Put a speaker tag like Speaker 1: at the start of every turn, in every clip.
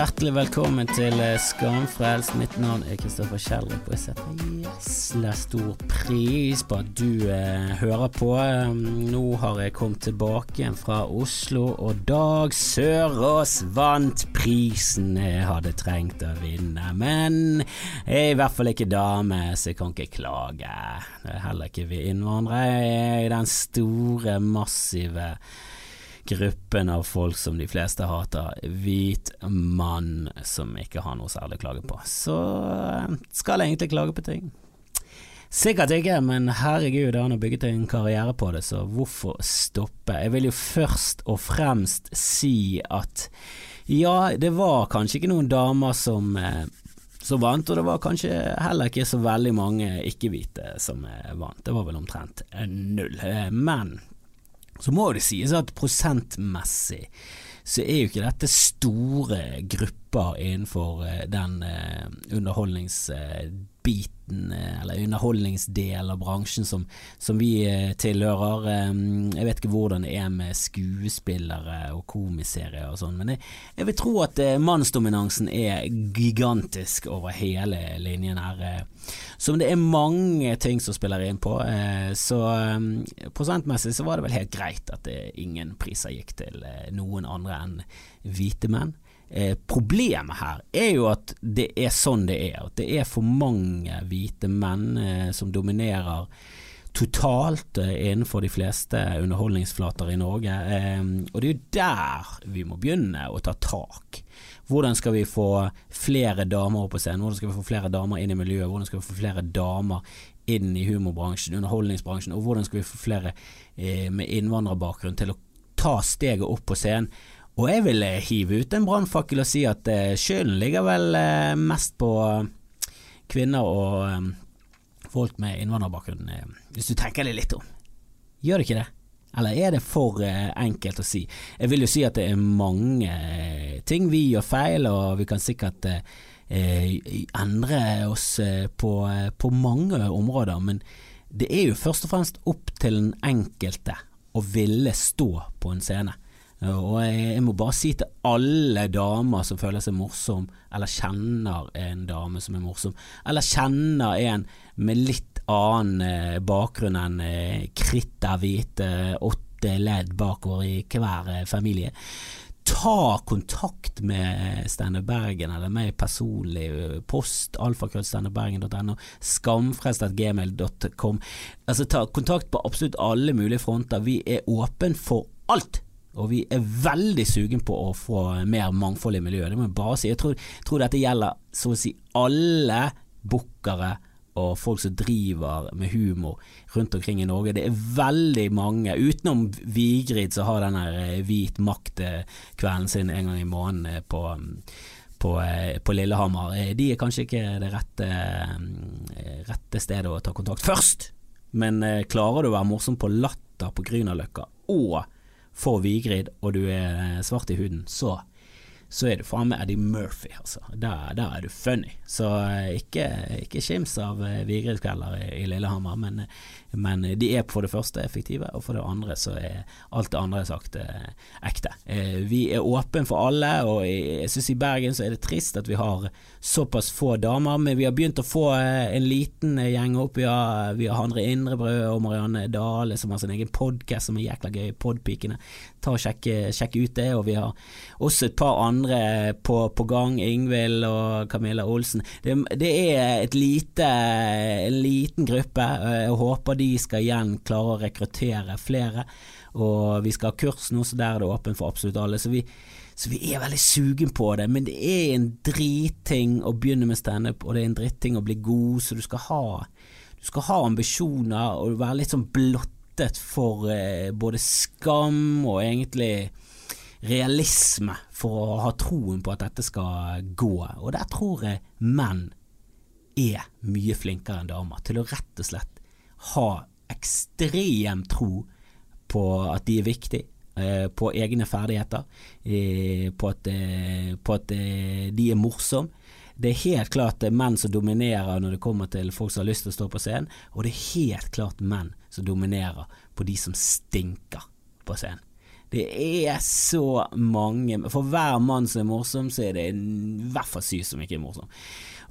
Speaker 1: Hjertelig velkommen til eh, Skamfrelst. Mitt navn er Kristoffer Kjellrup, og jeg setter jæsla stor pris på at du eh, hører på. Um, Nå har jeg kommet tilbake igjen fra Oslo, og Dag Sørås vant prisen jeg hadde trengt å vinne. Men jeg er i hvert fall ikke dame, så jeg kan ikke klage. Det er heller ikke vi innvandrere. Er den store, massive gruppen av folk som de fleste hater, hvit mann som ikke har noe særlig å klage på. Så eh, skal jeg egentlig klage på ting. Sikkert ikke, men herregud, han har bygget en karriere på det, så hvorfor stoppe? Jeg vil jo først og fremst si at ja, det var kanskje ikke noen damer som eh, som vant, og det var kanskje heller ikke så veldig mange ikke-hvite som eh, vant. Det var vel omtrent null. Men så må det sies at prosentmessig så er jo ikke dette store grupper innenfor eh, den eh, underholdningsbiten Eh, eller underholdningsdel av bransjen som, som vi eh, tilhører. Jeg vet ikke hvordan det er med skuespillere og komiserier og sånn, men jeg, jeg, vil tro at eh, mannsdominansen er gigantisk over hele linjen her. Som det er mange ting som spiller inn på, så prosentmessig så var det vel helt greit at ingen priser gikk til noen andre enn hvite menn. Eh, problemet her er jo at det er sånn det er. At det er for mange hvite menn eh, som dominerer totalt eh, innenfor de fleste underholdningsflater i Norge. Eh, og det er jo der vi må begynne å ta tak. Hvordan skal vi få flere damer opp på scenen? Hvordan skal vi få flere damer inn i miljøet? Hvordan skal vi få flere damer inn i humorbransjen, underholdningsbransjen? Og hvordan skal vi få flere eh, med innvandrerbakgrunn til å ta steget opp på scenen? Og jeg vil eh, hive ut en brannfakkel og si at uh, skylden ligger vel uh, mest på kvinner og folk med innvandrerbakgrunn, hvis du tenker deg litt om. Gjør det ikke det? Eller er det for enkelt å si? Jeg vil jo si at det er mange ting vi gjør feil, og vi kan sikkert endre oss på, på mange områder, men det er jo først og fremst opp til den enkelte å ville stå på en scene. Og jeg, må bare si til alle damer som føler seg morsom, eller kjenner en dame som er morsom, eller kjenner en med litt annen eh, bakgrunn enn eh, kritthvite åtte ledd bakover i hver eh, familie. Ta kontakt med Steinar Bergen eller meg personlig. Post alfakrøllsteinerbergen.no, skamfrelst.gmail.com. Altså, ta kontakt på absolutt alle mulige fronter. Vi er åpen for alt og vi er veldig sugen på å få mer mangfold i miljøet. Det må jeg bare si. Jeg tror, tror dette gjelder så å si alle bookere og folk som driver med humor rundt omkring i Norge. Det er veldig mange, utenom Vigrid som har denne eh, hvit makt-kvelden sin en gang i måneden eh, på, på, eh, på, Lillehammer. De er kanskje ikke det rette, rette stedet å ta kontakt først, men klarer du å være morsom på Latter på Grünerløkka og for Vigrid, og du er svart i huden, så, så er du faen meg Eddie Murphy, altså. Der, er du funny. Så eh, ikke, ikke skims av eh, Vigrid-kvelder i, i, Lillehammer, men, men, de er for det første effektive, og for det andre så er alt det andre sagt eh, ekte. Eh, vi er åpne for alle, og jeg, syns i Bergen så er det trist at vi har såpass få damer, men vi har begynt å få eh, en liten eh, gjeng opp. Vi har, vi har Handre Indrebrød og Marianne Dale som har sin egen podkast som er jækla gøy, Podpikene. Ta og sjekke, sjekke, ut det. Og vi har også et par andre på, på gang, Ingvild og Camilla Olsen. Det, det er lite, en liten gruppe. Eh, jeg håper de skal igjen klare å rekruttere flere. Og vi skal ha kurs nå, så der er det åpent for absolutt alle. Så vi så vi er veldig sugen på det, men det er en dritting å begynne med standup, og det er en dritting å bli god, så du skal ha, du skal ha ambisjoner og være litt sånn blottet for eh, både skam og egentlig realisme for å ha troen på at dette skal gå. Og der tror jeg menn er mye flinkere enn damer til å rett og slett ha ekstrem tro på at de er viktige Eh, på egne ferdigheter, på at, eh, på at eh, de er morsomme. Det er helt klart det er menn som dominerer når det kommer til folk som har lyst til å stå på scenen, og det er helt klart menn som dominerer på de som stinker på scenen. Det er så mange For hver mann som er morsom, så er det i hvert fall syv som ikke er morsom.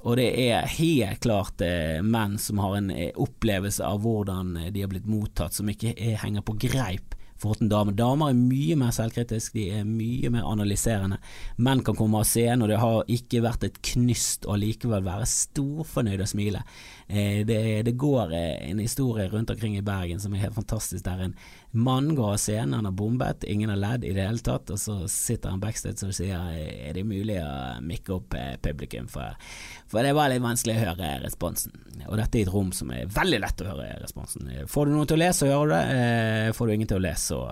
Speaker 1: Og det er helt klart eh, menn som har en eh, opplevelse av hvordan eh, de har blitt mottatt, som ikke er, henger på greip til damer. Damer er mye mer selvkritiske, de er mye mer analyserende. Menn kan komme av scenen, og det har ikke vært et knyst og likevel være storfornøyd og smile. Eh, det, det, går eh, en historie rundt omkring i Bergen som er helt fantastisk, der en mann går av scenen, han har bombet, ingen har ledd i det hele tatt, og så sitter han backstage og sier er det mulig å mikke opp eh, publikum, for, for, det var litt vanskelig å høre responsen. Og dette er et rom som er veldig lett å høre responsen. Får du noen til å lese, så gjør du det. Får du ingen til å lese, så,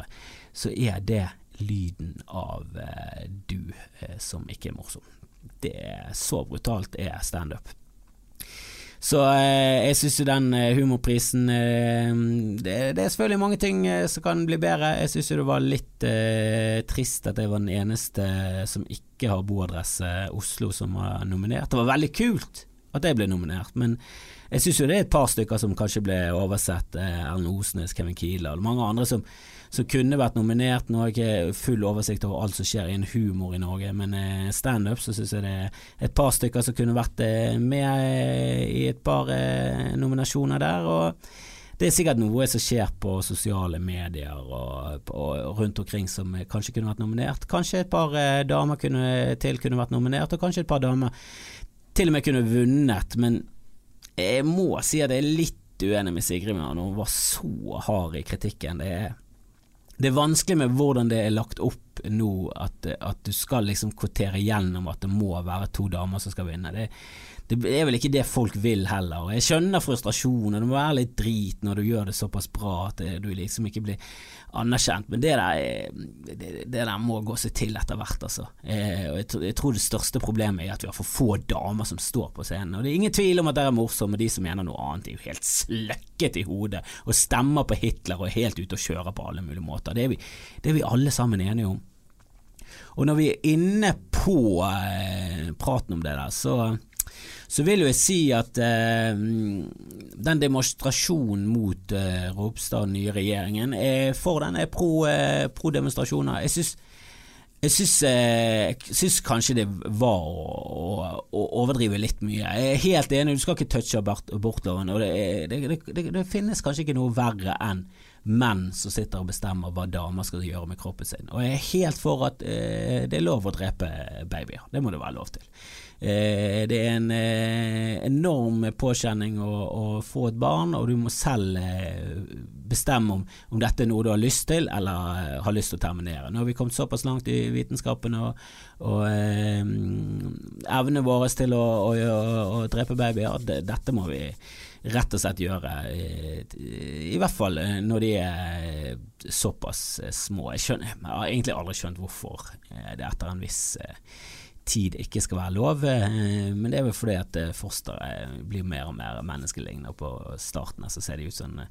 Speaker 1: så er det lyden av du som ikke er morsom. Det er så brutalt er standup. Så eh, jeg syns jo den eh, humorprisen eh, det, det, er selvfølgelig mange ting som kan bli bedre. Jeg syns jo det var litt eh, trist at jeg var den eneste som ikke har boadresse Oslo som var nominert. Det var veldig kult at jeg ble nominert, men jeg syns jo det er et par stykker som kanskje ble oversett. Erlend Osnes, Kevin Kieler og mange andre som som kunne vært nominert. Nå har jeg ikke full oversikt over alt som skjer innen humor i Norge, men eh, standup så syns jeg det er et par stykker som kunne vært eh, med eh, i et par nominasjoner der. og det er sikkert noe som skjer på sosiale medier og, og rundt omkring som kanskje kunne vært nominert. Kanskje et par damer kunne, til kunne vært nominert, og kanskje et par damer til og med kunne vunnet. Men jeg må si at jeg er litt uenig med Sigrid når hun var så hard i kritikken. Det er det er vanskelig med hvordan det er lagt opp nå, at, at du skal liksom kvotere gjennom at det må være to damer som skal vinne. Det, det er vel ikke det folk vil heller. Jeg skjønner frustrasjonen, det må være litt drit når du gjør det såpass bra at du liksom ikke blir anerkjent, men det der, det, det der må gå seg til etter hvert, altså. Eh, jeg, jeg, tror det største problemet er at vi har for få damer som står på scenen. Og det er ingen tvil om at dere er morsomme, de som mener noe annet er jo helt sløkket i hodet og stemmer på Hitler og er helt ute og kjører på alle mulige måter. Det er vi, det er vi alle sammen enige om. Og når vi er inne på eh, praten om det der, så så vil jo jeg si at eh, den demonstrasjonen mot eh, Ropstad nye regjeringen er for den, er pro, eh, pro. Jeg syns jeg syns, eh, syns, kanskje det var å, å, å, overdrive litt mye. Jeg er helt enig, du skal ikke touche abortloven. Og det, det, det, det, finnes kanskje ikke noe verre enn menn som sitter og bestemmer hva damer skal gjøre med kroppen sin. Og jeg er helt for at eh, det er lov å drepe babyer. Det må det være lov til. Eh, det er en eh, enorm påkjenning å, å, få et barn, og du må selv eh, bestemme om, om, dette er noe du har lyst til, eller har lyst til å terminere. Nå har vi kommet såpass langt i vitenskapen og, og eh, evnene våre til å, å, å drepe babyer. Dette må vi rett og slett gjøre, i, i hvert fall når de er såpass små. Jeg, skjønner, jeg har egentlig aldri skjønt hvorfor det etter en viss tid ikke skal være lov, eh, men det er vel fordi at eh, fosteret blir mer og mer menneskelignende. På starten så ser de ut som en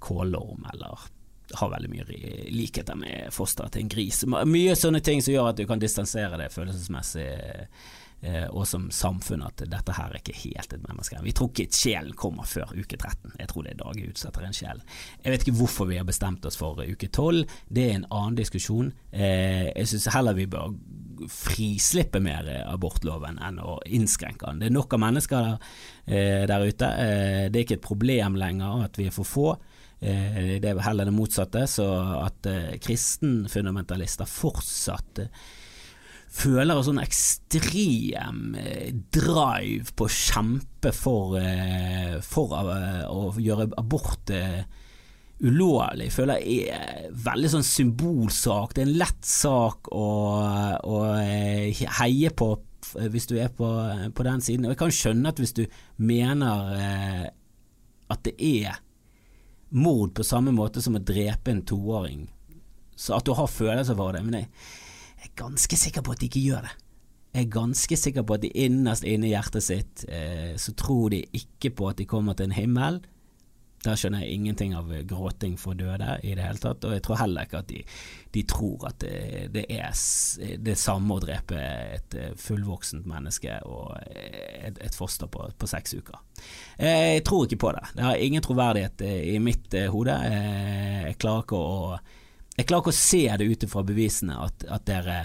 Speaker 1: kålorm eller har veldig mye likheter med fosteret til en gris. Mye sånne ting som gjør at du kan distansere det følelsesmessig eh, og som samfunn at dette her er ikke helt et menneske. Vi tror ikke sjelen kommer før uke 13. Jeg tror det er dager utsetter en sjel. Jeg vet ikke hvorfor vi har bestemt oss for uke 12. Det er en annen diskusjon. Eh, jeg syns heller vi bør frislippe mer abortloven enn å innskrenke den. Det er nok av mennesker der, eh, der ute. det er ikke et problem lenger at vi er for få. Det er heller det motsatte, så at kristenfundamentalister fortsatt føler en sånn ekstrem eh, drive på å kjempe for, eh, for eh, å gjøre abort ulovlig, føler jeg er veldig sånn symbolsak. Det er en lett sak å, å heie på hvis du er på, på, den siden. Og jeg kan skjønne at hvis du mener eh, at det er mord på samme måte som å drepe en toåring, så at du har følelser for det. Men jeg, er ganske sikker på at de ikke gjør det. Jeg er ganske sikker på at de innerst inne i hjertet sitt eh, så tror de ikke på at de kommer til en himmel. Der skjønner jeg ingenting av gråting for døde i det hele tatt, og jeg tror heller ikke at de, de tror at det, det, er det samme å drepe et eh, fullvoksent menneske og et, et foster på, på, seks uker. Eh, jeg tror ikke på det. Det har ingen troverdighet eh, i mitt hode. Jeg klarer ikke å jeg klarer ikke å se det ut ifra bevisene at, at, dere,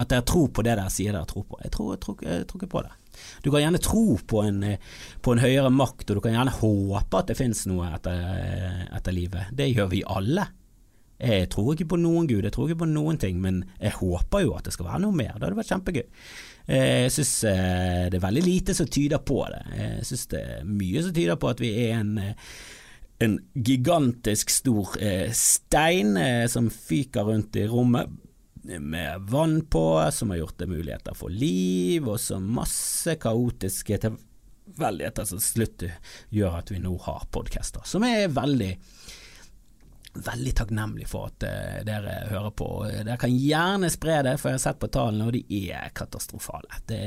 Speaker 1: at dere tror på det dere sier dere tror på. Jeg tror, jeg tror, jeg tror ikke på det. Du kan gjerne tro på en, på en, høyere makt, og du kan gjerne håpe at det finnes noe etter, etter livet. Det gjør vi alle. Jeg tror ikke på noen gud, jeg tror ikke på noen ting, men jeg håper jo at det skal være noe mer. Det hadde vært kjempegøy. Jeg syns eh, det er veldig lite som tyder på det. Jeg syns det er mye som tyder på at vi er en, en gigantisk stor eh, stein eh, som fyker rundt i rommet med vann på, som har gjort det muligheter for liv, og så masse kaotiske tilfeldigheter som slutt gjør at vi nå har podcaster, som er veldig veldig takknemlig for at uh, dere hører på. Dere kan gjerne spre det, for jeg har sett på tallene, og de er katastrofale. Det,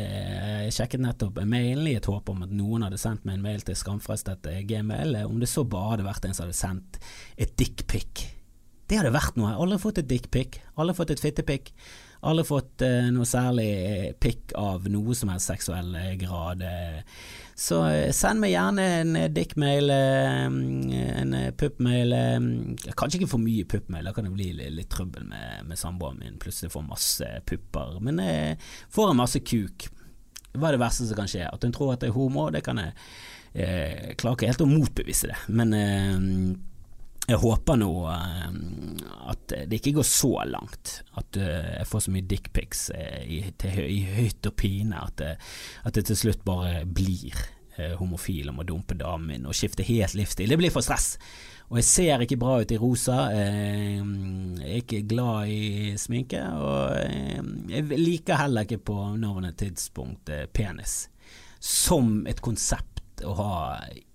Speaker 1: jeg sjekket nettopp mailen i et håp om at noen hadde sendt meg en mail til skamfrestet gmail, om det så bare hadde vært en som hadde sendt et dickpic. Det hadde vært noe. Alle har fått et dickpic, har fått et fittepic. Alle har fått uh, noe særlig pikk av noe som helst seksuell grad. Uh, så eh, send meg gjerne en eh, dickmail, eh, en puppmail. Kanskje ikke for mye puppmail, da kan det bli litt trøbbel med, med samboeren min. Plutselig får masse pupper. Men jeg får en masse kuk. Hva er det verste som kan skje? At hun tror at jeg er homo, det kan jeg eh, klarer ikke helt å motbevise det. Men jeg håper nå uh, at det ikke går så langt at uh, jeg får så mye dickpics uh, i, i høyt og pine at, at, det til slutt bare blir homofil og må dumpe damen min og skifte helt livsstil. Det blir for stress. Og jeg ser ikke bra ut i rosa. Jeg er ikke glad i sminke. Og jeg liker heller ikke på nåværende tidspunkt penis som et konsept å ha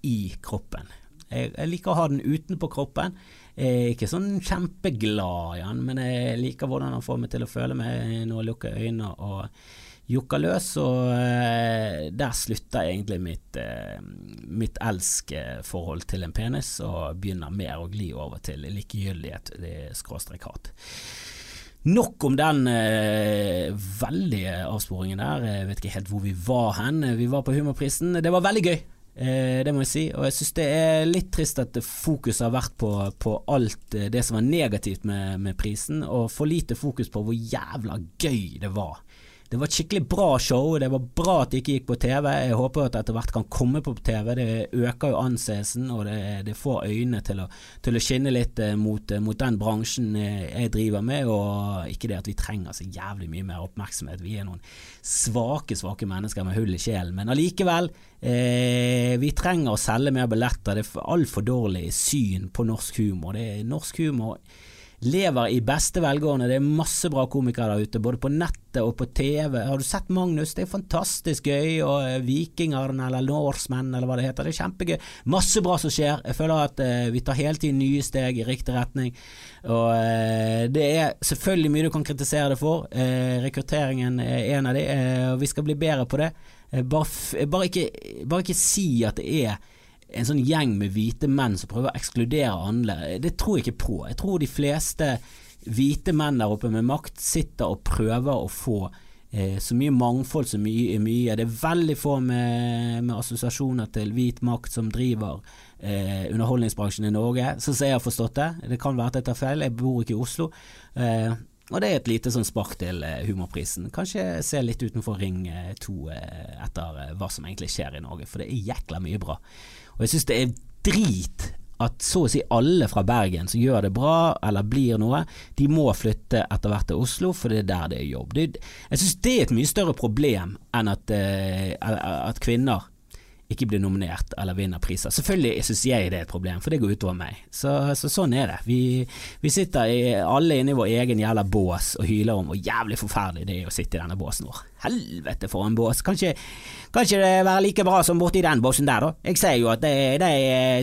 Speaker 1: i kroppen. Jeg, jeg, liker å ha den utenpå kroppen. Jeg er ikke sånn kjempeglad i den, men jeg liker hvordan han får meg til å føle meg når jeg lukker øynene og jokker løs. Og uh, der slutter egentlig mitt, uh, mitt elskforhold til en penis, og begynner mer å gli over til likegyldighet, skråstrek hat. Nok om den eh, veldige avsporingen der. Jeg vet ikke helt hvor vi var hen. Vi var på Humorprisen. Det var veldig gøy. Eh, det må jeg si. Og jeg syns det er litt trist at fokuset har vært på, på alt eh, det som var negativt med, med, prisen, og for lite fokus på hvor jævla gøy det var. Det var et skikkelig bra show, det var bra at det ikke gikk på TV. Jeg håper at det etter hvert kan komme på TV. Det øker jo anseelsen, og det, det, får øynene til å, til å skinne litt eh, mot, eh, mot, den bransjen eh, jeg driver med. Og ikke det at vi trenger så jævlig mye mer oppmerksomhet. Vi er noen svake, svake mennesker med hull i sjelen. Men allikevel, eh, vi trenger å selge mer billetter. Det er altfor dårlig syn på norsk humor. Det er norsk humor lever i beste velgående. Det er masse bra komikere der ute, både på nettet og på TV. Har du sett Magnus? Det er fantastisk gøy. Og eh, Vikingene eller Norsemen eller hva det heter. Det er kjempegøy. Masse bra som skjer. Jeg føler at eh, vi tar hele tiden nye steg i riktig retning. Og eh, det er selvfølgelig mye du kan kritisere det for. Eh, rekrutteringen er en av de, og vi skal bli bedre på det. Bare, bare, ikke, bare ikke si at det er en sånn gjeng med hvite menn som prøver å ekskludere andre. Det tror jeg ikke på. Jeg tror de fleste hvite menn der oppe med makt sitter og prøver å få eh, så mye mangfold som mye mye. Det er veldig få med, med assosiasjoner til hvit makt som driver eh, underholdningsbransjen i Norge, sånn som jeg har forstått det. Det kan være at jeg tar feil, jeg bor ikke i Oslo. Eh, og det er et lite sånn spark til eh, humorprisen. Kanskje se litt utenfor Ring 2 eh, etter hva som egentlig skjer i Norge, for det er jækla mye bra. Og jeg syns det er drit at så å si alle fra Bergen som gjør det bra eller blir noe, de må flytte etter hvert til Oslo, for det er der det er jobb. Det, jeg syns det er et mye større problem enn at, uh, at kvinner ikke blir nominert eller vinner priser. Selvfølgelig syns jeg det er et problem, for det går utover meg. Så, så sånn er det. Vi, vi sitter i, alle inne i vår egen jævla bås og hyler om hvor jævlig forferdelig det er å sitte i denne båsen vår. Helvete for en bås. Kanskje, kanskje det være like bra som borti den båsen der, da. Jeg ser jo at de,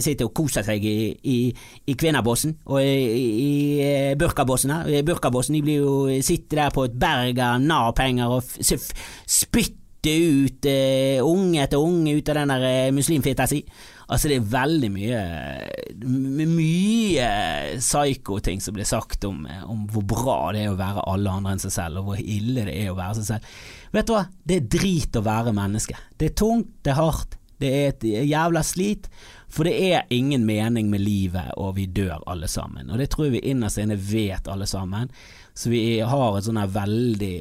Speaker 1: sitter og koser seg i, i, i kvinnebåsen og i, i burkabåsen her. Burkabåsen de blir jo sitter der på et berg av Nav-penger og spytter dytte ut uh, unge etter unge ut av den der uh, muslimfitta si. Altså, det er veldig mye mye psyko-ting som blir sagt om, eh, om, hvor bra det er å være alle andre enn seg selv, og hvor ille det er å være seg selv. Vet du hva, det er drit å være menneske. Det er tungt, det er hardt, Det er et jævla slit, for det er ingen mening med livet, og vi dør alle sammen. Og det tror jeg vi innerst inne vet alle sammen. Så vi har et sånn her veldig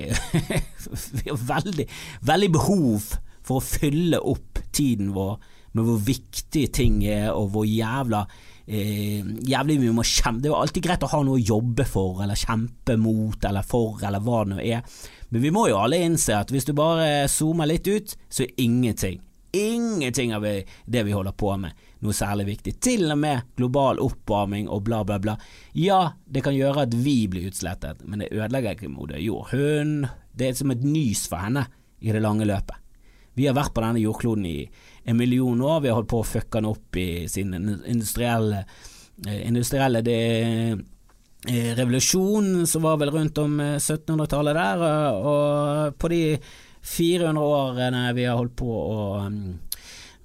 Speaker 1: veldig, veldig behov for å fylle opp tiden vår med hvor viktige ting er, og hvor jævla eh, jævlig vi må kjempe Det er jo alltid greit å ha noe å jobbe for, eller kjempe mot, eller for, eller hva det nå er. Men vi må jo alle innse at hvis du bare zoomer litt ut, så er ingenting ingenting av det vi holder på med noe særlig viktig. Til og med global oppvarming og bla, bla, bla. Ja, det kan gjøre at vi blir utslettet, men det ødelegger ikke moder jord. Hun Det er som et nys for henne i det lange løpet. Vi har vært på denne jordkloden i en million år, vi har holdt på å fucke den opp i sin industrielle, eh, industrielle det, Revolusjonen revolusjon som var vel rundt om 1700-tallet eh, der, og på de 400 årene vi har holdt på å, um,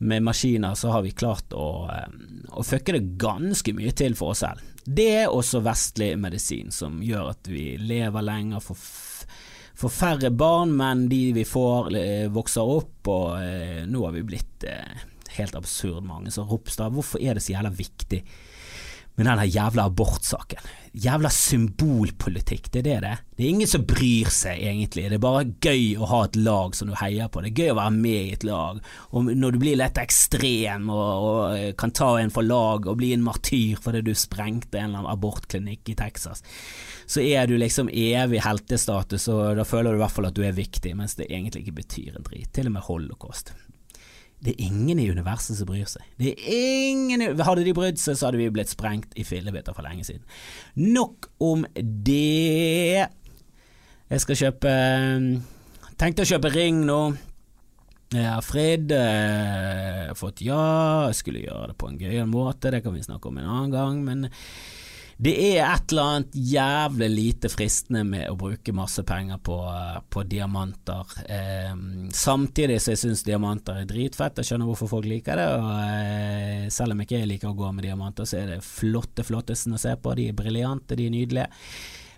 Speaker 1: med maskiner, så har vi klart å, um, å fucke det ganske mye til for oss selv. Det er også vestlig medisin som gjør at vi lever lenger, får, får færre barn, men de vi får, eh, vokser opp, og eh, nå har vi blitt eh, helt absurd mange. Så Ropstad, hvorfor er det så jævla viktig med den jævla abortsaken. Jævla symbolpolitikk, det er det det er. Det er ingen som bryr seg, egentlig. Det er bare gøy å ha et lag som du heier på. Det er gøy å være med i et lag. Og når du blir litt ekstrem og, og eh, kan ta en for lag og bli en martyr fordi du sprengte en eller annen abortklinikk i Texas, så er du liksom evig heltestatus, og da føler du i hvert fall at du er viktig, mens det egentlig ikke betyr en drit. Til og med holocaust. Det er ingen i universet som bryr seg. Det er ingen Hadde de brydd seg, så hadde vi blitt sprengt i fillebiter for lenge siden. Nok om det. Jeg skal kjøpe Tenkte å kjøpe ring nå. Jeg har fridd, eh, fått ja, skulle gjøre det på en gøyal måte, det kan vi snakke om en annen gang, men det er et eller annet jævlig lite fristende med å bruke masse penger på, på diamanter. Eh, samtidig så jeg syns diamanter er dritfett, jeg skjønner hvorfor folk liker det. Og eh, selv om ikke jeg liker å gå med diamanter, så er det flotte flottesten å se på. De er briljante, de er nydelige.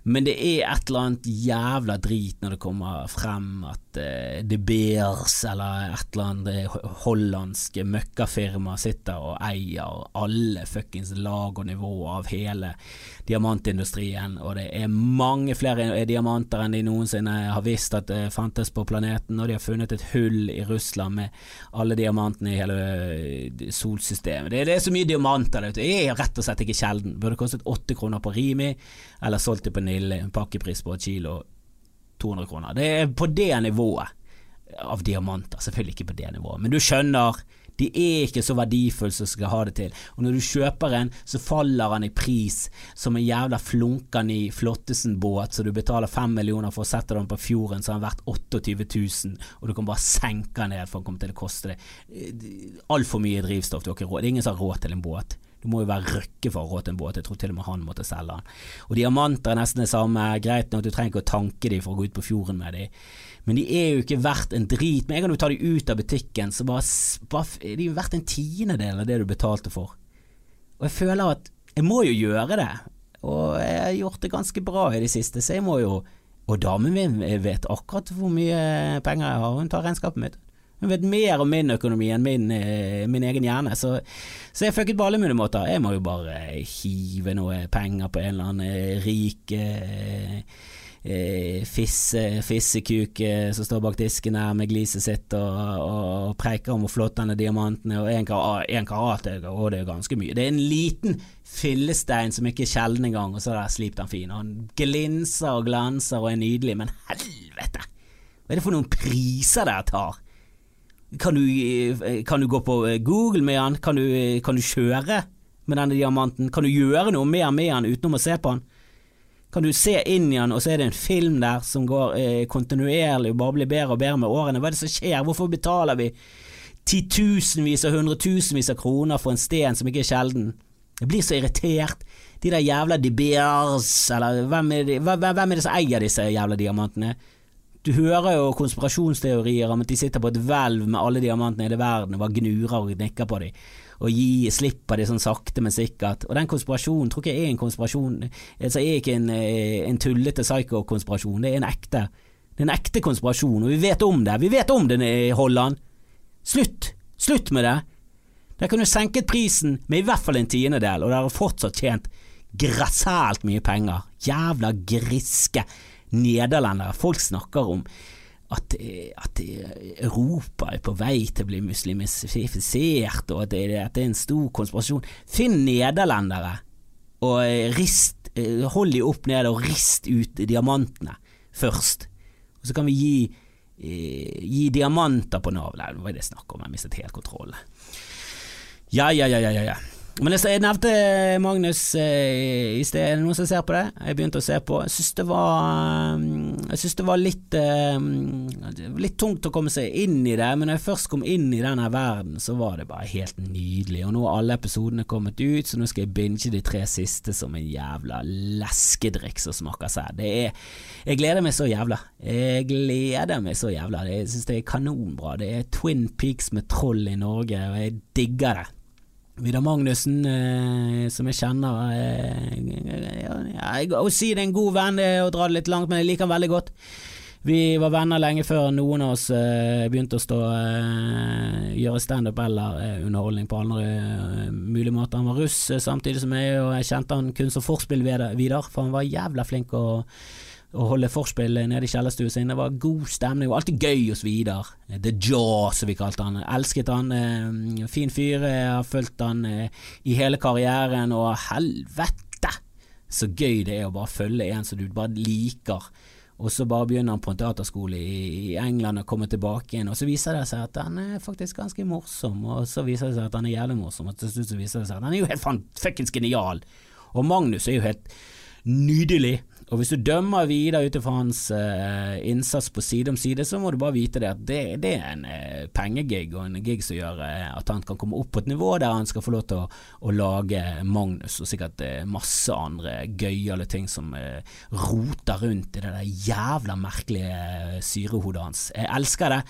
Speaker 1: Men det er et eller annet jævla drit når det kommer frem at uh, De Beers eller et eller annet hollandsk møkkafirma sitter og eier alle fuckings lag og nivå av hele diamantindustrien, og det er mange flere diamanter enn de noensinne har visst at det fantes på planeten, og de har funnet et hull i Russland med alle diamantene i hele eh, solsystemet. Det, det er så mye diamanter det er rett og slett ikke sjelden. Burde kostet åtte kroner på Rimi, eller solgt det på Nille, en pakkepris på et kilo 200 kroner. Det er på det nivået av diamanter, selvfølgelig ikke på det nivået, men du skjønner de er ikke så verdifulle som skal ha det til. Og når du kjøper en, så faller han i pris som en jævla flunkende i Flottesen-båt, så du betaler fem millioner for å sette den på fjorden, så har den vært 28 000, og du kan bare senke den ned for den kommer til å koste det eh, altfor mye drivstoff. Du har ikke råd. Det er ingen som har råd til en båt. Du må jo være røkke for å til en båt, jeg tror til og med han måtte selge den. Og diamanter er nesten det samme, greit nok, du trenger ikke å tanke dem for å gå ut på fjorden med dem men de er jo ikke verdt en drit. Med en gang du tar dem ut av butikken, så bare, bare er de jo verdt en tiendedel av det du betalte for. Og jeg føler at jeg må jo gjøre det, og jeg har gjort det ganske bra i det siste, så jeg må jo Og damen min vet akkurat hvor mye penger jeg har, hun tar regnskapet mitt. Hun vet mer om min økonomi enn min, eh, min egen hjerne, så, så jeg fucket på alle mulige måter. Jeg må jo bare hive noe penger på en eller annen eh, rik eh, eh, fisse, fissekuk som står bak disken her med gliset sitt og, og, preiker om hvor flott diamanten er, og én karat, karat og det er ganske mye. Det er en liten fillestein som ikke er sjelden engang, og så har jeg slipt den fin. Og han glinser og glanser og er nydelig, men helvete! Hva er det for noen priser dere tar? Kan du, eh, kan du, gå på eh, Google med han? Kan du, kan du kjøre med denne diamanten? Kan du gjøre noe mer med han utenom å se på han? kan du se inn i den, og så er det en film der som går eh, kontinuerlig og bare blir bedre og bedre med årene. Hva er det som skjer? Hvorfor betaler vi titusenvis og hundretusenvis av kroner for en sten som ikke er sjelden? Jeg blir så irritert. De der jævla De Beers, eller hvem er, det, hvem er det som eier disse jævla diamantene? Du hører jo konspirasjonsteorier om at de sitter på et hvelv med alle diamantene i hele verden og bare gnurer og nikker på dem og gi slipp på det sånn sakte, men sikkert. Og den konspirasjonen tror ikke jeg er en konspirasjon. Altså, er ikke en, eh, en tullete psykokonspirasjon, det er en ekte. Det er en ekte konspirasjon, og vi vet om det. Vi vet om det i Holland. Slutt! Slutt med det! Der kunne du senket prisen med i hvert fall en tiendedel, og dere har fortsatt tjent grassælt mye penger. Jævla griske nederlendere. Folk snakker om at, at, Europa er på vei til å bli muslimifisert, og at det, at det er en stor konspirasjon. Finn nederlendere, og rist, hold de opp ned og rist ut diamantene først. Og så kan vi gi, gi diamanter på Nav. Nei, hva er det snakk om? Jeg mistet helt kontrollen. Ja, ja, ja, ja, ja. Men jeg nevnte Magnus eh, i sted. Er det noen som ser på det? Jeg begynte å se på. Jeg syns det var mm, synes det var litt eh, Litt tungt å komme seg inn i det, men når jeg først kom inn i denne verden, så var det bare helt nydelig. Og nå har alle episodene kommet ut, så nå skal jeg binge de tre siste som en jævla leskedrikk som smaker seg. Det er Jeg gleder meg så jævla. Jeg gleder meg så jævla. Jeg syns det er kanonbra. Det er Twin Peaks med troll i Norge, og jeg digger det. Vidar Magnussen, eh, som jeg kjenner eh, ja, Å si det er en god venn, det er å dra det litt langt, men jeg liker han veldig godt. Vi var venner lenge før noen av oss eh, begynte å stå eh, gjøre standup eller eh, underholdning på andre eh, mulige måter. Han var russ samtidig som jeg, og jeg kjente han kun som forspill Vidar, for han var jævla flink å å holde forspill nede i kjellerstua sin. Det var god stemning, det var alltid gøy hos Vidar. The Jaw, som vi kalte han. Elsket han. Eh, fin fyr. Jeg har fulgt han eh, i hele karrieren, og helvete så gøy det er å bare følge en som du bare liker. Og så bare begynner han på en teaterskole i England og kommer tilbake igjen, og så viser det seg at han er faktisk ganske morsom, og så viser det seg at han er jævlig morsom, og til slutt så viser det seg at han er jo helt fuckings genial. Og Magnus er jo helt nydelig. Og hvis du dømmer Vidar ut ifra hans uh, innsats på side om side, så må du bare vite det at det, det er en uh, pengegig og en gig som gjør uh, at han kan komme opp på et nivå der han skal få lov til å, å lage Magnus og sikkert masse andre gøyale ting som roter rundt i det der jævla merkelige syrehodet hans. Jeg elsker det.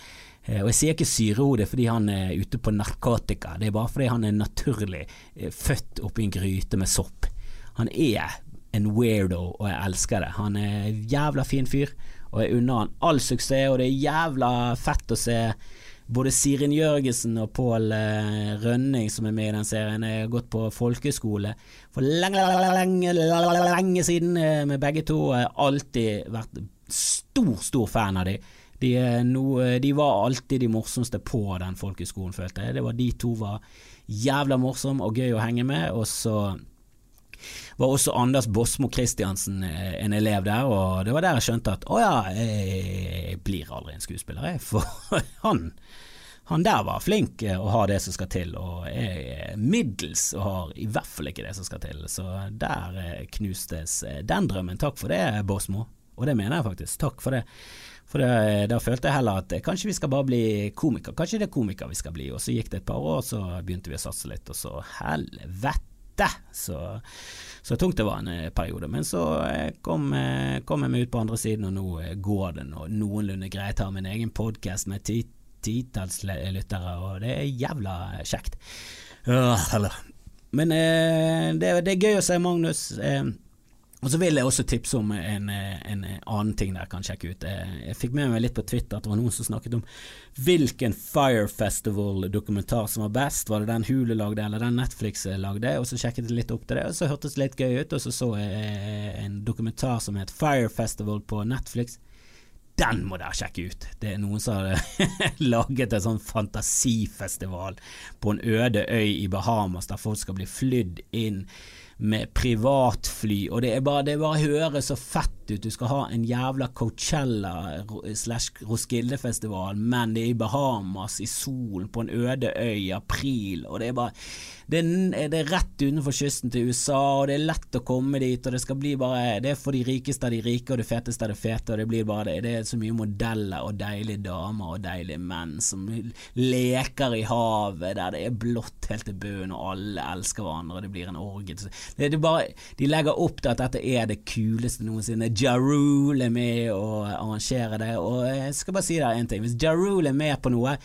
Speaker 1: Og jeg sier ikke syrehode fordi han er ute på narkotika, det er bare fordi han er naturlig født oppi en gryte med sopp. Han er en weirdo, og jeg elsker det. Han er en jævla fin fyr, og jeg unner han all suksess, og det er jævla fett å se både Sirin Jørgensen og Pål eh, Rønning som er med i den serien. Jeg har gått på folkeskole for lenge, lenge, lenge, lenge siden eh, med begge to, jeg har alltid vært stor, stor fan av dem. De, no, de, var alltid de morsomste på den folkeskolen, følte jeg. Det var De to var jævla morsomme og gøy å henge med, og så var også Anders Bosmo Christiansen eh, en elev der, og det var der jeg skjønte at å ja, jeg blir aldri en skuespiller, jeg, for han han der var flink og har det som skal til, og jeg er middels og har i hvert fall ikke det som skal til. Så der eh, knustes den drømmen. Takk for det, Bosmo. Og det mener jeg faktisk. Takk for det. For da følte jeg heller at kanskje vi skal bare bli komiker. Kanskje det er komiker vi skal bli. Og så gikk det et par år, så begynte vi å satse litt, og så helvete lite. Så, så tungt det var en eh, periode. Men så eh, kom, eh, kom, jeg meg ut på andre siden, og nå går det nå noenlunde greit. Har min egen podkast med titalls lyttere, og det er jævla kjekt. Men det, det, er gøy å se Magnus. Og så vil jeg også tipse om en, en, annen ting dere kan sjekke ut. Jeg fikk med meg litt på Twitter at det var noen som snakket om hvilken Fire Festival-dokumentar som var best. Var det den Hulu lagde, eller den Netflix lagde? Og så sjekket jeg litt opp til det, og så hørtes det litt gøy ut. Og så så jeg en dokumentar som het Fire Festival på Netflix. Den må dere sjekke ut! Det er noen som har laget en sånn fantasifestival på en øde øy i Bahamas der folk skal bli flydd inn med privatfly, og det er bare, det bare høres så fett ut. Du skal ha en jævla Coachella slash Roskilde-festival, men det er i Bahamas, i solen, på en øde øy i april, og det er bare det er, det er, rett utenfor kysten til USA, og det er lett å komme dit, og det skal bli bare Det er for de rikeste av de rike og det feteste av det fete, og det blir bare det. Det er så mye modeller og deilige damer og deilige menn som leker i havet der det er blått helt til bunnen, og alle elsker hverandre, og det blir en orgie. Det, det bare, de legger opp til at dette er det kuleste noensinne. Ja Rule er med å arrangere det, og jeg skal bare si deg én ting. Hvis Ja Rule er med på noe,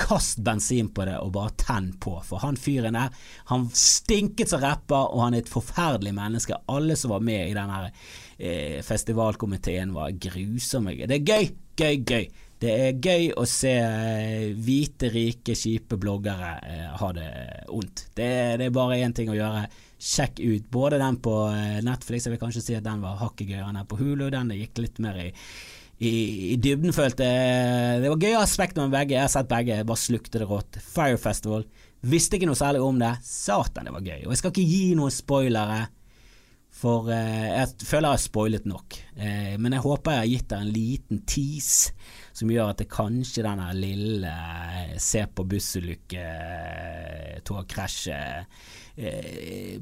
Speaker 1: Kast bensin på det og bare tenn på, for han fyren der, han stinket som rapper, og han er et forferdelig menneske. Alle som var med i denne eh, festivalkomiteen var grusomme. Det er gøy, gøy, gøy. Det er gøy å se eh, hvite, rike, kjipe bloggere eh, ha det ondt. Det, det er bare én ting å gjøre. Sjekk ut både den på eh, Netflix, jeg vil kanskje si at den var hakket gøyere enn den på Hulu. Den gikk litt mer i, i, i dybden, følte. Det var gøye aspekter med begge. Jeg har sett begge, bare slukte det rått. Fire Festival. Visste ikke noe særlig om det. Satan, det var gøy. Og jeg skal ikke gi noen spoilere. For eh, jeg føler jeg har spoilet nok. Eh, men jeg håper jeg har gitt deg en liten tease som gjør at det kanskje denne lille eh, se på bussulykke, eh, togkrasj eh,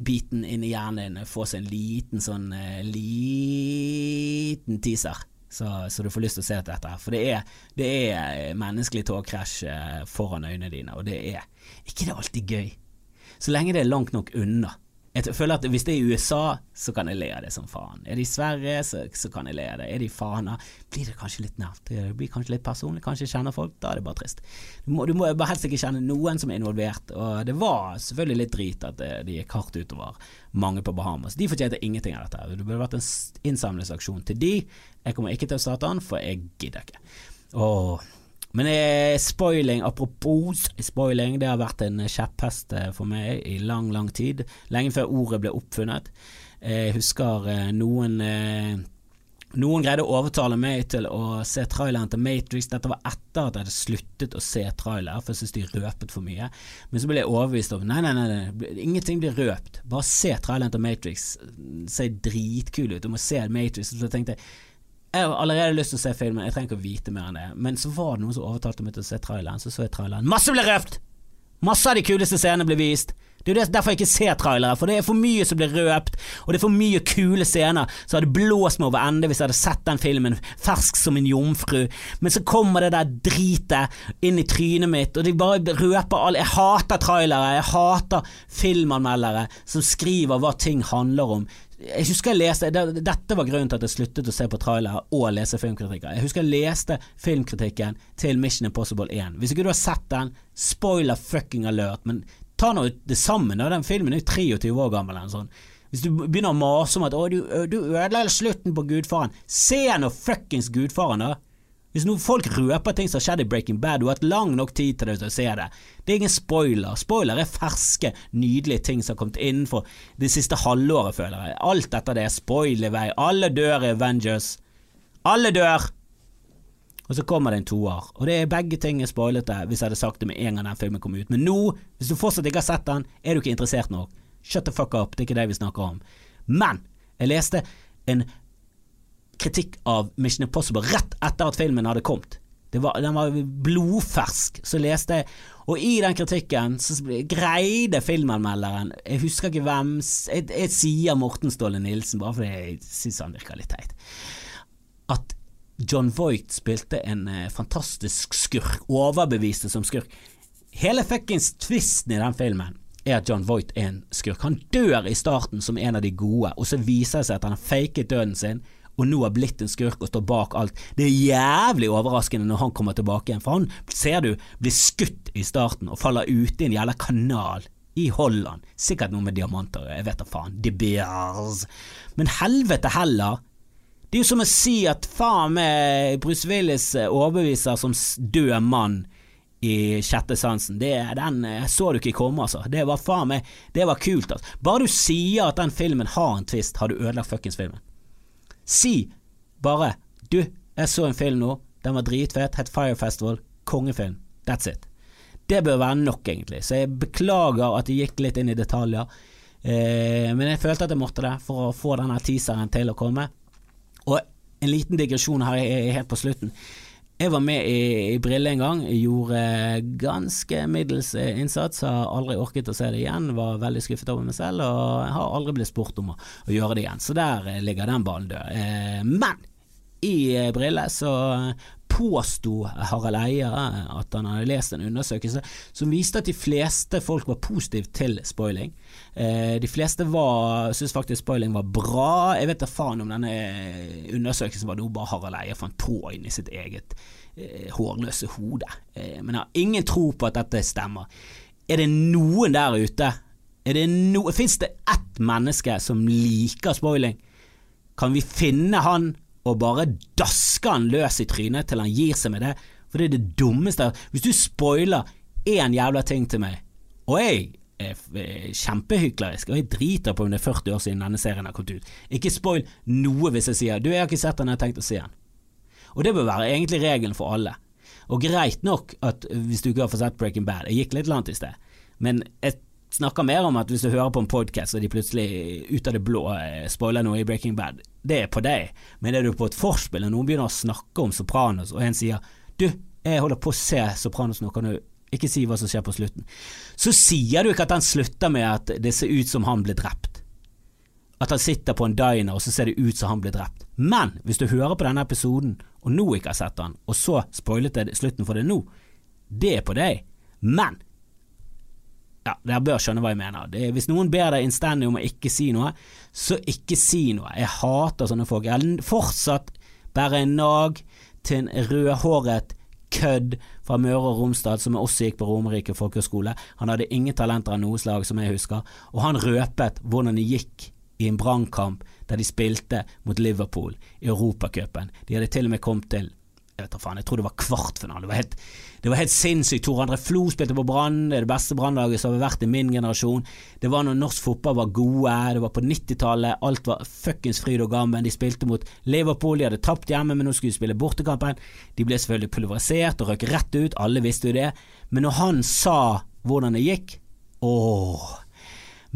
Speaker 1: biten inn i hjernen din får seg en liten sånn liten teaser. Så, så, du får lyst til å se dette. For det er, det er menneskelig togkrasj foran øynene dine, og det er ikke det alltid gøy. Så lenge det er langt nok unna. Jeg føler at Hvis det er i USA, så kan jeg le av det som faen. Er det i Sverige, så, så kan jeg le av det. Er det i Fana, blir det kanskje litt nært. Det blir kanskje litt personlig, kanskje jeg kjenner folk. Da er det bare trist. Du må, du må bare helst ikke kjenne noen som er involvert. Og det var selvfølgelig litt drit at det, det gikk hardt utover mange på Bahamas. De fortjente ingenting av dette. Det burde vært en innsamlingsaksjon til de. Jeg kommer ikke til å starte den, for jeg gidder ikke. Åh men eh, spoiling, apropos spoiling, det har vært en kjepphest eh, for meg i lang, lang tid. Lenge før ordet ble oppfunnet. Jeg husker eh, noen noen greide å overtale meg til å se traileren til Matrix. Dette var etter at jeg hadde sluttet å se trailer, for jeg syntes de røpet for mye. Men så ble jeg overbevist om nei, nei, nei, nei, ingenting blir røpt. Bare se traileren til Matrix. Ser dritkul ut. Du må se Matrix. Så tenkte jeg har allerede lyst til å se filmen, jeg trenger ikke å vite mer enn det. Men så var det noen som overtalte meg til å se traileren, så så jeg traileren. Masse ble røpt! Masse av de kuleste scenene ble vist. Det er jo derfor jeg ikke ser trailere, for det er for mye som blir røpt, og det er for mye kule scener. Så hadde blåst meg over ende hvis jeg hadde sett den filmen fersk som en jomfru. Men så kommer det der dritet inn i trynet mitt, og de bare røper alle Jeg hater trailere, jeg hater filmanmeldere som skriver hva ting handler om. Jeg husker jeg leste Dette var grunnen til at jeg sluttet å se på trailer og lese filmkritikker. Jeg husker jeg leste filmkritikken til Mission Impossible 1. Hvis ikke du har sett den, spoiler fucking alert, men ta nå det sammen. Den filmen er jo 23 år gammel. eller sånn. Hvis du begynner å mase om at du, du ødela slutten på Gudfaren', se nå fuckings Gudfaren, da! Hvis noen folk røper ting som har skjedd i Breaking Bad, du har hatt lang nok tid til å se det. Det er ingen spoiler. Spoiler er ferske, nydelige ting som har kommet innenfor det siste halvåret, føler jeg. Alt dette det er spoiler-vei. Alle dør i Avengers. Alle dør! Og så kommer det en toer. Og det er begge ting er spoilete hvis jeg hadde sagt det med en gang den filmen kom ut. Men nå, hvis du fortsatt ikke har sett den, er du ikke interessert nok. Shut the fuck up, det er ikke det vi snakker om. Men jeg leste en kritikk av Mission Impossible rett etter at filmen hadde kommet. Var, den var blodfersk. Så leste jeg Og i den kritikken så greide filmanmelderen Jeg husker ikke hvem Jeg, jeg sier Morten Ståle Nilsen, bare fordi jeg syns han virker litt teit. At John Voight spilte en eh, fantastisk skurk. Overbeviste som skurk. Hele fuckings tvisten i den filmen er at John Voight er en skurk. Han dør i starten som en av de gode, og så viser det seg at han har faket døden sin og nå har blitt en skurk og står bak alt. Det er jævlig overraskende når han kommer tilbake igjen, for han ser du blir skutt i starten og faller ute i en jævla kanal i Holland. Sikkert noe med diamanter, jeg vet da faen. De Beers. Men helvete heller. Det er jo som å si at faen meg Bruce Willis eh, overbeviser som død mann i Sjette sansen. Det, den eh, så du ikke komme, altså. Det var faen meg Det var kult, altså. Bare du sier at den filmen har en twist, har du ødelagt fuckings filmen. Si bare Du, jeg så en film nå, den var dritfet, het Fire Festival, kongefilm. That's it. Det bør være nok, egentlig. Så jeg beklager at jeg gikk litt inn i detaljer. Eh, men jeg følte at jeg måtte det for å få denne teaseren til å komme. Og en liten digresjon her helt på slutten. Jeg var med i, i Brille en gang, gjorde ganske middels innsats, har aldri orket å se det igjen, var veldig skuffet over meg selv og har aldri blitt spurt om å, å gjøre det igjen. Så der eh, ligger den ballen død. Eh, men i eh, Brille så påsto Harald Eia at han hadde lest en undersøkelse som viste at de fleste folk var positive til spoiling. Eh, de fleste syntes faktisk spoiling var bra. Jeg vet da faen om denne undersøkelsen var noe bare Harald Eie fant på inni sitt eget eh, hårløse hode. Eh, men jeg har ingen tro på at dette stemmer. Er det noen der ute? No Fins det ett menneske som liker spoiling? Kan vi finne han og bare daske han løs i trynet til han gir seg med det, for det er det dummeste Hvis du spoiler én jævla ting til meg, og jeg er kjempehyklerisk, og jeg driter på om det er 40 år siden denne serien har kommet ut. Ikke spoil noe hvis jeg sier 'du, jeg har ikke sett den, jeg har tenkt å se den'. Og det bør være egentlig regelen for alle. Og greit nok at hvis du ikke har fått sett Breaking Bad, jeg gikk litt langt i sted, men jeg snakker mer om at hvis du hører på en podkast og de plutselig ut av det blå eh, spoiler noe i Breaking Bad, det er på deg. Men er du på et forspill og noen begynner å snakke om Sopranos, og en sier 'du, jeg holder på å se Sopranos nå, kan du ikke si hva som skjer på slutten. Så sier du ikke at han slutter med at det ser ut som han ble drept. At han sitter på en diner, og så ser det ut som han ble drept. Men hvis du hører på denne episoden, og nå ikke har sett han, og så spoilet jeg slutten for det nå, det er på deg. Men ja, dere bør skjønne hva jeg mener. Er, hvis noen ber deg innstendig om å ikke si noe, så ikke si noe. Jeg hater sånne folk. Jeg har fortsatt bare en nag til en rødhåret kødd fra Møre og Romsdal som også gikk på Romerike folkehøgskole. Han hadde ingen talenter av noe slag, som jeg husker, og han røpet hvordan det gikk i en brannkamp der de spilte mot Liverpool i Europacupen. De hadde til og med kommet til jeg vet da faen, jeg tror det var kvartfinale. Det var helt, det var helt sinnssykt. Tor André Flo spilte på Brann, det det beste brannlaget som har vært i min generasjon. Det var når norsk fotball var gode, det var på 90-tallet, alt var fuckings fryd og gammen. De spilte mot Liverpool, de hadde tapt hjemme, men nå skulle de spille bortekampen. De ble selvfølgelig pulverisert og røk rett ut, alle visste jo det. Men når han sa hvordan det gikk, åh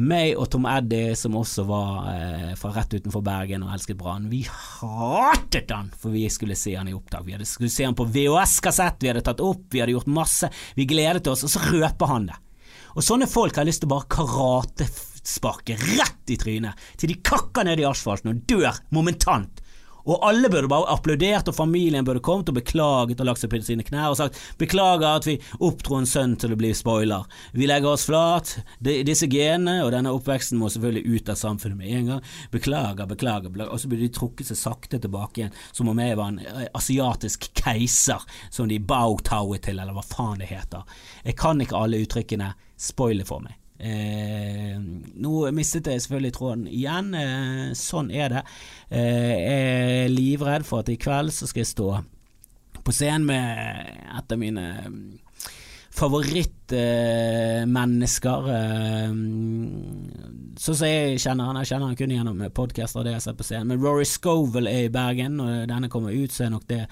Speaker 1: meg og Tom Eddie, som også var eh, fra rett utenfor Bergen og elsket Brann, vi hatet han for vi skulle se han i opptak. Vi hadde, skulle se han på VHS-kassett, vi hadde tatt opp, vi hadde gjort masse. Vi gledet oss, og så røper han det. Og sånne folk har lyst til å bare karatesparke rett i trynet til de kakker ned i asfalten og dør momentant. Og alle burde bare applaudert, og familien burde kommet og beklaget og lagt seg på sine knær og sagt beklager at vi oppdro en sønn til å bli spoiler. Vi legger oss flat. De, disse genene og denne oppveksten må selvfølgelig ut av samfunnet med en gang. Beklager, beklager, beklager. Og så burde de trukket seg sakte tilbake igjen, som om jeg var en eh, asiatisk keiser som de bautauet til, eller hva faen det heter. Jeg kan ikke alle uttrykkene. Spoiler for meg. Eh, nå mistet jeg selvfølgelig tråden igjen, eh, sånn er det. Eh, jeg er livredd for at i kveld så skal jeg stå på scenen med et av mine mm, favorittmennesker. Eh, sånn som jeg kjenner han, jeg kjenner han kun gjennom podkaster og det jeg ser på scenen. Men Rory Scovel er i Bergen, og denne kommer ut, så er nok det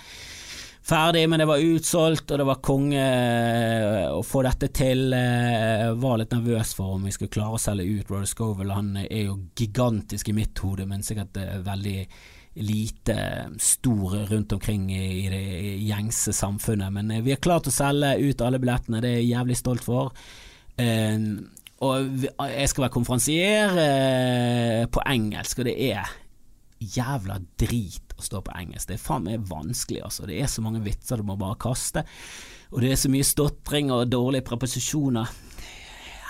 Speaker 1: ferdig, men det var utsolgt, og det var konge eh, å få dette til. Jeg eh, var litt nervøs for om vi skulle klare å selge ut Roder Scovel. Han er jo gigantisk i mitt hode, men sikkert eh, veldig lite stor rundt omkring i det gjengse samfunnet. Men vi har klart å selge ut alle billettene, det er jeg jævlig stolt for. Og jeg skal være konferansier på engelsk, og det er jævla drit å stå på engelsk. Det er faen meg vanskelig, altså. Det er så mange vitser du må bare kaste. Og det er så mye stotring og dårlige preposisjoner.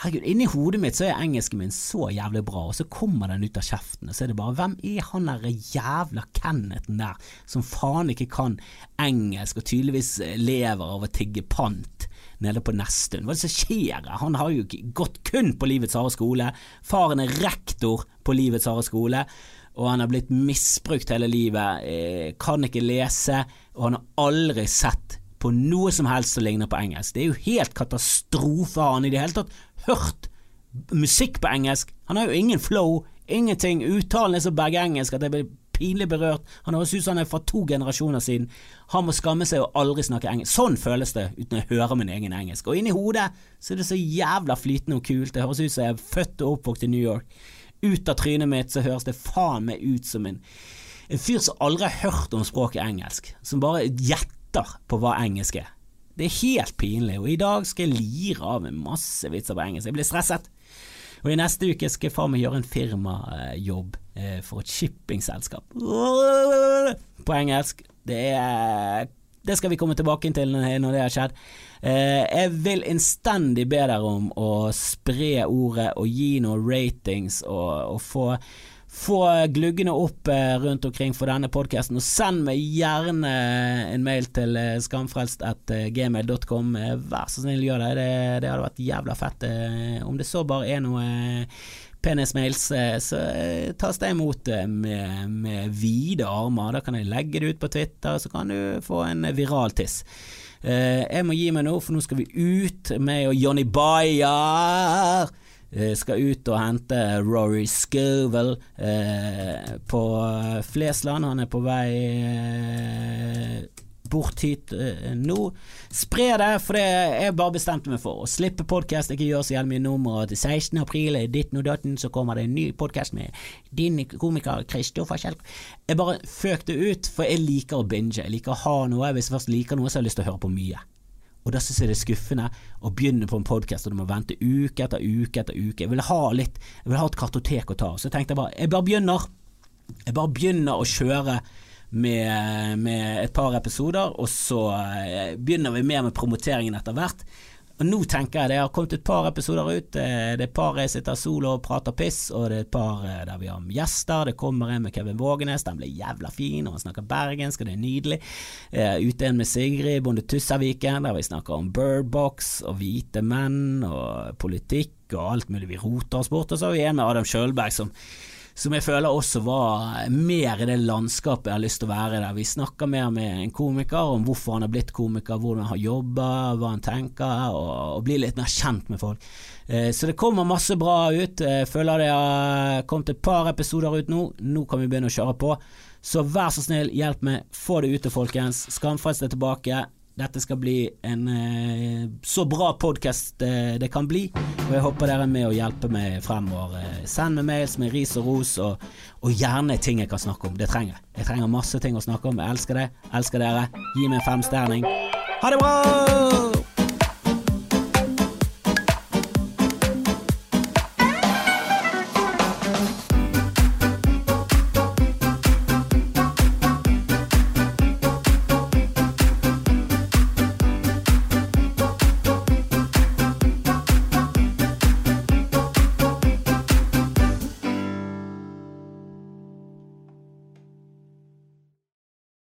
Speaker 1: Herregud, inni hodet mitt så er engelsken min så jævlig bra, og så kommer den ut av kjeften, og så er det bare Hvem er han der jævla Kenneth der, som faen ikke kan engelsk, og tydeligvis lever av å tigge pant? nede på Nesttun. Hva er det som skjer? Han har jo gått kun på Livets harde skole. Faren er rektor på Livets harde skole og han har blitt misbrukt hele livet, eh, kan ikke lese, og han har aldri sett på noe som helst som ligner på engelsk. Det er jo helt katastrofe. Har han i det hele tatt hørt musikk på engelsk? Han har jo ingen flow, ingenting. Uttalen er så bergengelsk at jeg blir pinlig berørt. Han høres ut som han er fra to generasjoner siden. Han må skamme seg og aldri snakke engelsk. Sånn føles det uten å høre min egen engelsk. Og inni hodet så er det så jævla flytende og kult. Det høres ut som jeg er født og oppvokst i New York ut av trynet mitt så høres det faen meg ut som en, en fyr som aldri har hørt om språket engelsk, som bare gjetter på hva engelsk er. Det er helt pinlig, og i dag skal jeg lire av med masse vitser på engelsk. Jeg blir stresset. Og i neste uke skal jeg faen meg gjøre en firmajobb eh, for et shippingselskap på engelsk. Det er det skal vi komme tilbake til når det har skjedd. Eh, jeg vil innstendig be dere om å spre ordet og gi noen ratings og, og få få gluggene opp eh, rundt omkring for denne podkasten, og send meg gjerne en mail til eh, skamfrelst.gmail.com. Vær så snill, gjør det. det. det. hadde vært jævla fett. Om det så bare er noe penismails, eh, så eh, tas det imot eh, med, med vide armer. Da kan jeg legge det ut på Twitter, så kan du få en viral tiss. Eh, jeg må gi meg nå, for nå skal vi ut, og Johnny Bayer. Eh, skal ut og hente Rory Scovel eh, på Flesland. Han er på vei eh, bort hit uh, nå. Spre det, for det jeg bare bestemte meg for. Å slippe podkast, ikke gjøre så jævlig mye nummer. Til 16. april ditten og datten så kommer det en ny podkast med din komiker Kristoffer Kjell. Jeg bare føk det ut, for jeg liker å binge. Jeg liker å ha noe. Hvis jeg først liker noe, så har jeg lyst til å høre på mye. Og da syns jeg det er skuffende å begynne på en podkast og du må vente uke etter uke etter uke. Jeg vil ha litt Jeg vil ha et kartotek å ta. Så jeg tenkte jeg bare Jeg bare begynner. Jeg bare begynner å kjøre med, med et par episoder, og så eh, begynner vi mer med promoteringen etter hvert. Og nå tenker jeg det har kommet et par episoder ut. Eh, det er et par jeg sitter solo og prater piss, og det er et par eh, der vi har gjester. Det kommer en med Kevin Vågenes, den blir jævla fin, og han snakker bergensk, og det er nydelig. Ute en med Sigrid Bonde Tussaviken, der vi snakker om Birdbox og hvite menn og politikk og alt mulig. Vi roter oss bort. Og så har vi en med Adam Sjølberg som som jeg føler også var mer i det landskapet jeg har lyst til å være der. Vi snakker mer med en komiker om hvorfor han har blitt komiker, hvordan han har jobba, hva han tenker, og, og blir litt mer kjent med folk. Eh, så det kommer masse bra ut. Jeg føler det har kommet et par episoder ut nå. Nå kan vi begynne å kjøre på. Så vær så snill, hjelp meg, få det ute, folkens. Skamfrelst er tilbake dette skal bli en eh, så bra podkast eh, det kan bli. Og jeg håper dere er med å hjelpe meg fremover. Eh, send meg mails med ris og ros, og, og, gjerne ting jeg kan snakke om. Det trenger jeg. Jeg trenger masse ting å snakke om. Jeg elsker det. Elsker dere. Gi meg en femstjerning. Ha det bra!